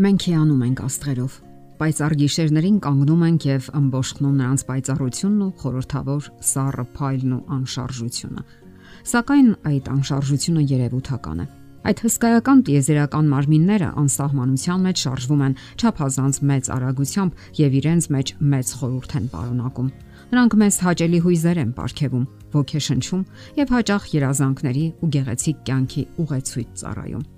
Մենք հիանում ենք աստղերով։ Պայծառ գիշերներին կանգնում ենք եւ ըմբոշխնում նրանց պայծառությունն ու խորթավոր սառը փայլն ու անշարժությունը։ Սակայն այդ անշարժությունը երևութական է։ Այդ հսկայական տիեզերական մարմինները անսահմանության մեջ շարժվում են չափազանց մեծ արագությամբ եւ իրենց մեջ մեծ խորհուրդ են պարունակում։ Նրանք մեզ հաճելի հույզեր են ապարգևում, ոգեշնչում եւ հաճախ երազանքների ու գեղեցիկ կյանքի ուղեցույց ծառայում։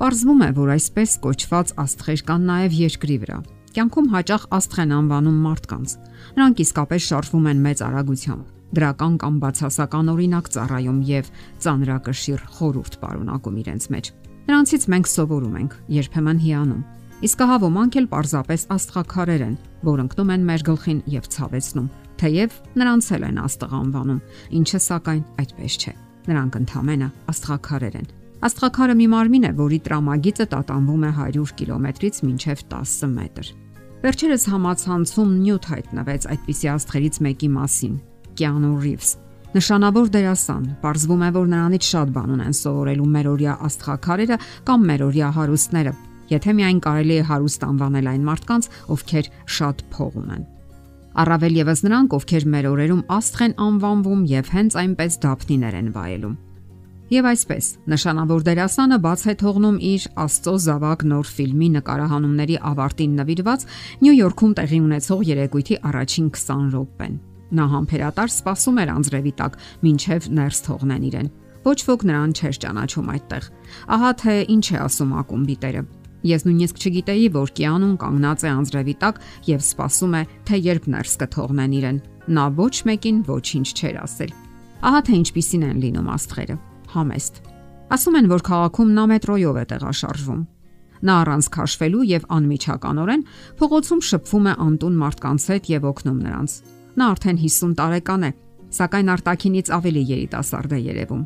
Պարզվում է, որ այսպես կոչված աստղեր կան նաև երկրի վրա։ Կյանքում հաճախ աստղ են անվանում մարդկանց։ Նրանք իսկապես շարժվում են մեծ արագությամբ դրական կամ բացասական օրինակ ծառայում եւ ծանրակշիռ խորուրդ պարունակում իրենց մեջ։ Նրանցից մենք սովորում ենք, երբեմն հիանում։ Իսկ հա ոմանք էլ պարզապես աստղաքարեր են, որ ընկնում են մեր գլխին եւ ցավեցնում, թեև նրանց էլ են աստղ անվանում, ինչը սակայն այդպես չէ։ Նրանք ընդհանրապես աստղաքարեր են Աստղաքարը մի մարմին է, որի տրամագիծը տատանվում է 100 կիլոմետրից մինչև 10 մետր։ Վերջերս համացանցում նյութ հայտնվեց այդպիսի աստղերից մեկի մասին՝ Կիանու Ռիվս։ Նշանավոր դերասան, ողջվում է, որ նրանից շատ բան ունեն սովորելու մերօրյա աստղաքարերը կամ մերօրյա հարուստները, եթե միայն կարելի է հարուստ անվանել այն մարդկանց, ովքեր շատ փող ունեն։ Առավել եւս նրանք, ովքեր մեր օրերում աստղ են անվանվում եւ հենց այնպես դափնիներ են վայելում։ Եվ այսպես, նշանավոր դերասանը բաց է թողնում իր Աստծո զավակ նոր ֆիլմի նկարահանումների ավարտին նվիրված Նյու Յորքում տեղի ունեցող երեկույթի առաջին 20 րոպեն։ Նա համբերատար սպասում էր անձրևի տակ, ինչև ներս թողնեն իրեն։ Ոչ ոք նրան չէր ճանաչում այդտեղ։ Ահա թե ինչ է ասում ակումբի տերը։ Ես նույնիսկ չգիտեի, որ Կիանուն կանգնած է անձրևի տակ եւ սպասում է, թե երբ ներս կթողնեն իրեն։ Նա ոչ մեկին ոչինչ չէր ասել։ Ահա թե ինչպիսին են լինում աստղերը համեստ։ Ասում են, որ քաղաքում նա մետրոյով է տեղաշարժվում։ Նա առանց քաշվելու եւ անմիջականորեն փողոցում շփվում է անտուն մարդկանց հետ եւ օգնում նրանց։ Նա արդեն 50 տարեկան է, սակայն արտակինից ավելի երիտասարդ է երևում։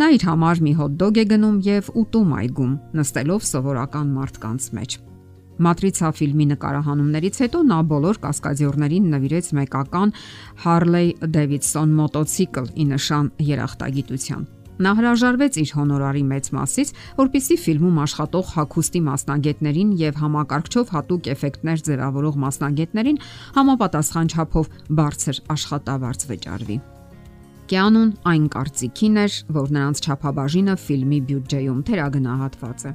Նա իր համար մի հոտ-դոգ է գնում եւ ուտում այգում, նստելով սովորական մարդկանց մեջ։ Մատրիցա ֆիլմի նկարահանումներից հետո նա բոլոր կասկադիորներին նվիրեց մեկական Harley Davidson մոտոցիկլ՝ ի նշան երախտագիտության։ Նա հրաժարվեց իր հոնորարի մեծ մասից, որpիսի ֆիլմում աշխատող հակոստի մասնագետներին եւ համակարգչով հատուկ էֆեկտներ ձևավորող մասնագետներին համապատասխան չափով բարձր աշխատավարձ վճարվի։ Կյանուն այն կարծիքին էր, որ նրանց չափաբաժինը ֆիլմի բյուջեում թերագնահատված է։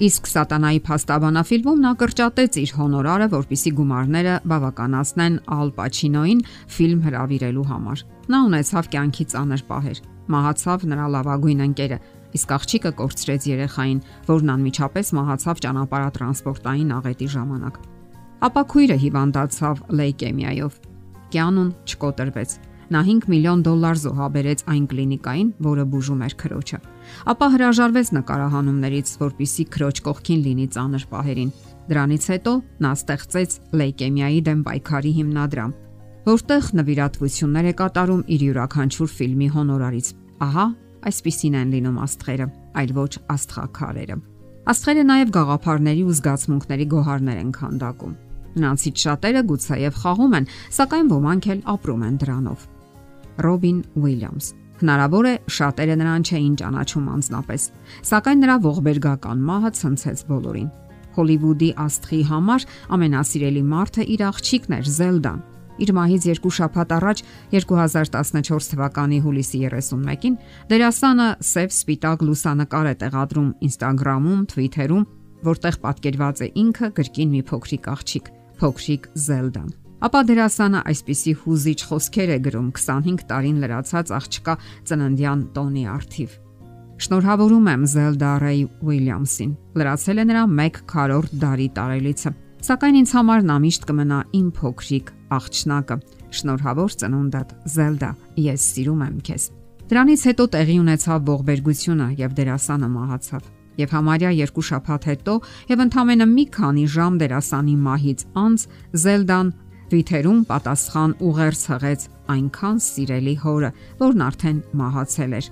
Իսկ Սատանայի փաստաբանաֆիլմում նա կրճատեց իր հոնորարը, որpիսի գումարները բավականացնեն Ալ Պաչինոին ֆիլմ հրավիրելու համար։ Նա ունեցավ կյանքի ծանր պահեր մահացավ նրա լավագույն ընկերը, իսկ աղջիկը կորցրեց երեխային, որն անմիջապես մահացավ ճանապարհատրանսպորտային աղետի ժամանակ։ Ապա քույրը հիվանդացավ լեյկեմիայով։ Կյանուն չկոտրվեց։ Նա 5 միլիոն դոլար զոհաբերեց այն կլինիկային, որը բուժում էր քրոջը։ Ապա հրաժարվեց նկարահանումներից, որpիսի քրոջ կողքին լինի ծանր պահերին։ Դրանից հետո նա ստեղծեց լեյկեմիայի դեմ պայքարի հիմնադրամ, որտեղ նվիրատվություններ է կատարում իր յուրաքանչյուր ֆիլմի հոնորարից։ Ահա, այսպիսին են լինում աստղերը, այլ ոչ աստղաքարերը։ Աստղերը նաև գաղափարների ու զգացմունքների գոհարներ են քանդակում։ Նրանցից շատերը գուցեև խաղում են, սակայն ոմանք էլ ապրում են դրանով։ Ռոբին Ուիլյամս Հնարավոր է շատերը նրան չէին ճանաչում անznապես, սակայն նրա ողբերգական մահը ցնցեց բոլորին։ Հոլիվուդի աստղի համար ամենասիրելի մարդը իր աղջիկն էր Զելդան, Իր մահից երկու շաբաթ առաջ 2014 թվականի հուլիսի 31-ին դերասանը սև սպիտակ լուսանկար է տեղադրում Instagram-ում, Twitter-ում, որտեղ պատկերված է ինքը գրքին մի փոքրիկ աղջիկ, փոքրիկ Զելդան։ Ապա դերասանը այսպիսի հուզիչ խոսքեր է գրում 25 տարին լրացած աղջկա ծննդյան տոնի արթիվ։ Շնորհավորում եմ Զելդա Ռեյ Ուիլյամսին։ Լրացել է նրա 1 քառորդ դարի տարելիցը Սակայն ինձ համար նա միշտ կմնա իմ փոքրիկ աղջնակը։ Շնորհավոր ծնունդդ, Զելդա, ես սիրում եմ քեզ։ Դրանից հետո տեղի ունեցավ ողբերգությունը եւ դերասանը մահացավ։ Եվ համարյա երկու շաբաթ հետո եւ ընդամենը մի քանի ժամ դերասանի մահից անց Զելդան Twitter-ում պատասխան ուղերձ հղեց այնքան սիրելի հորը, որն արդեն մահացել էր։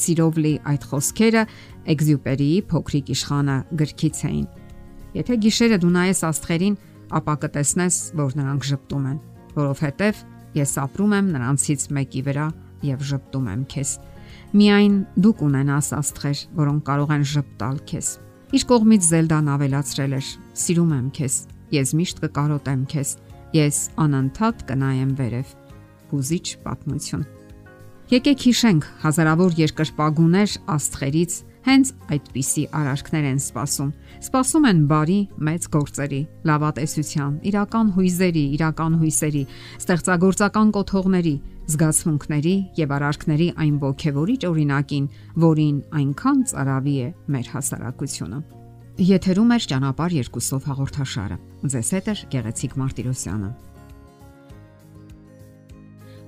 Սիրով լի այդ խոսքերը Էքզյուպերիի փոքրիկ իշխանը գրքից էին Եթե գիշերը դու նայես աստղերին, ապա կտեսնես, որ նրանք ճպտում են, որովհետև ես ապրում եմ նրանցից մեկի վրա եւ ճպտում եմ քեզ։ Միայն դու կունենաս աստղեր, որոնք կարող են ճպտալ քեզ։ Իր կողմից Զելդան ավելացրել էր. Սիրում եմ քեզ։ Ես միշտ կկարոտեմ քեզ։ Ես անընդհատ կնայեմ վերև։ Հուզիչ պատմություն։ Եկեք հիշենք հազարավոր երկրպագուներ աստղերից Հենց այդպիսի արարքներ են սпасում։ Սпасում են բարի մեծ գործերի, լավատեսության, իրական հույզերի, իրական հույսերի, ստեղծագործական կոթողների, զգացմունքների եւ արարքների այն ողքեվորիչ օրինակին, որին այնքան ծարավի է մեր հասարակությունը։ Եթերում է ճանապարհ երկուսով հաղորդաշարը։ Ձեզ հետ է Գեղեցիկ Մարտիրոսյանը։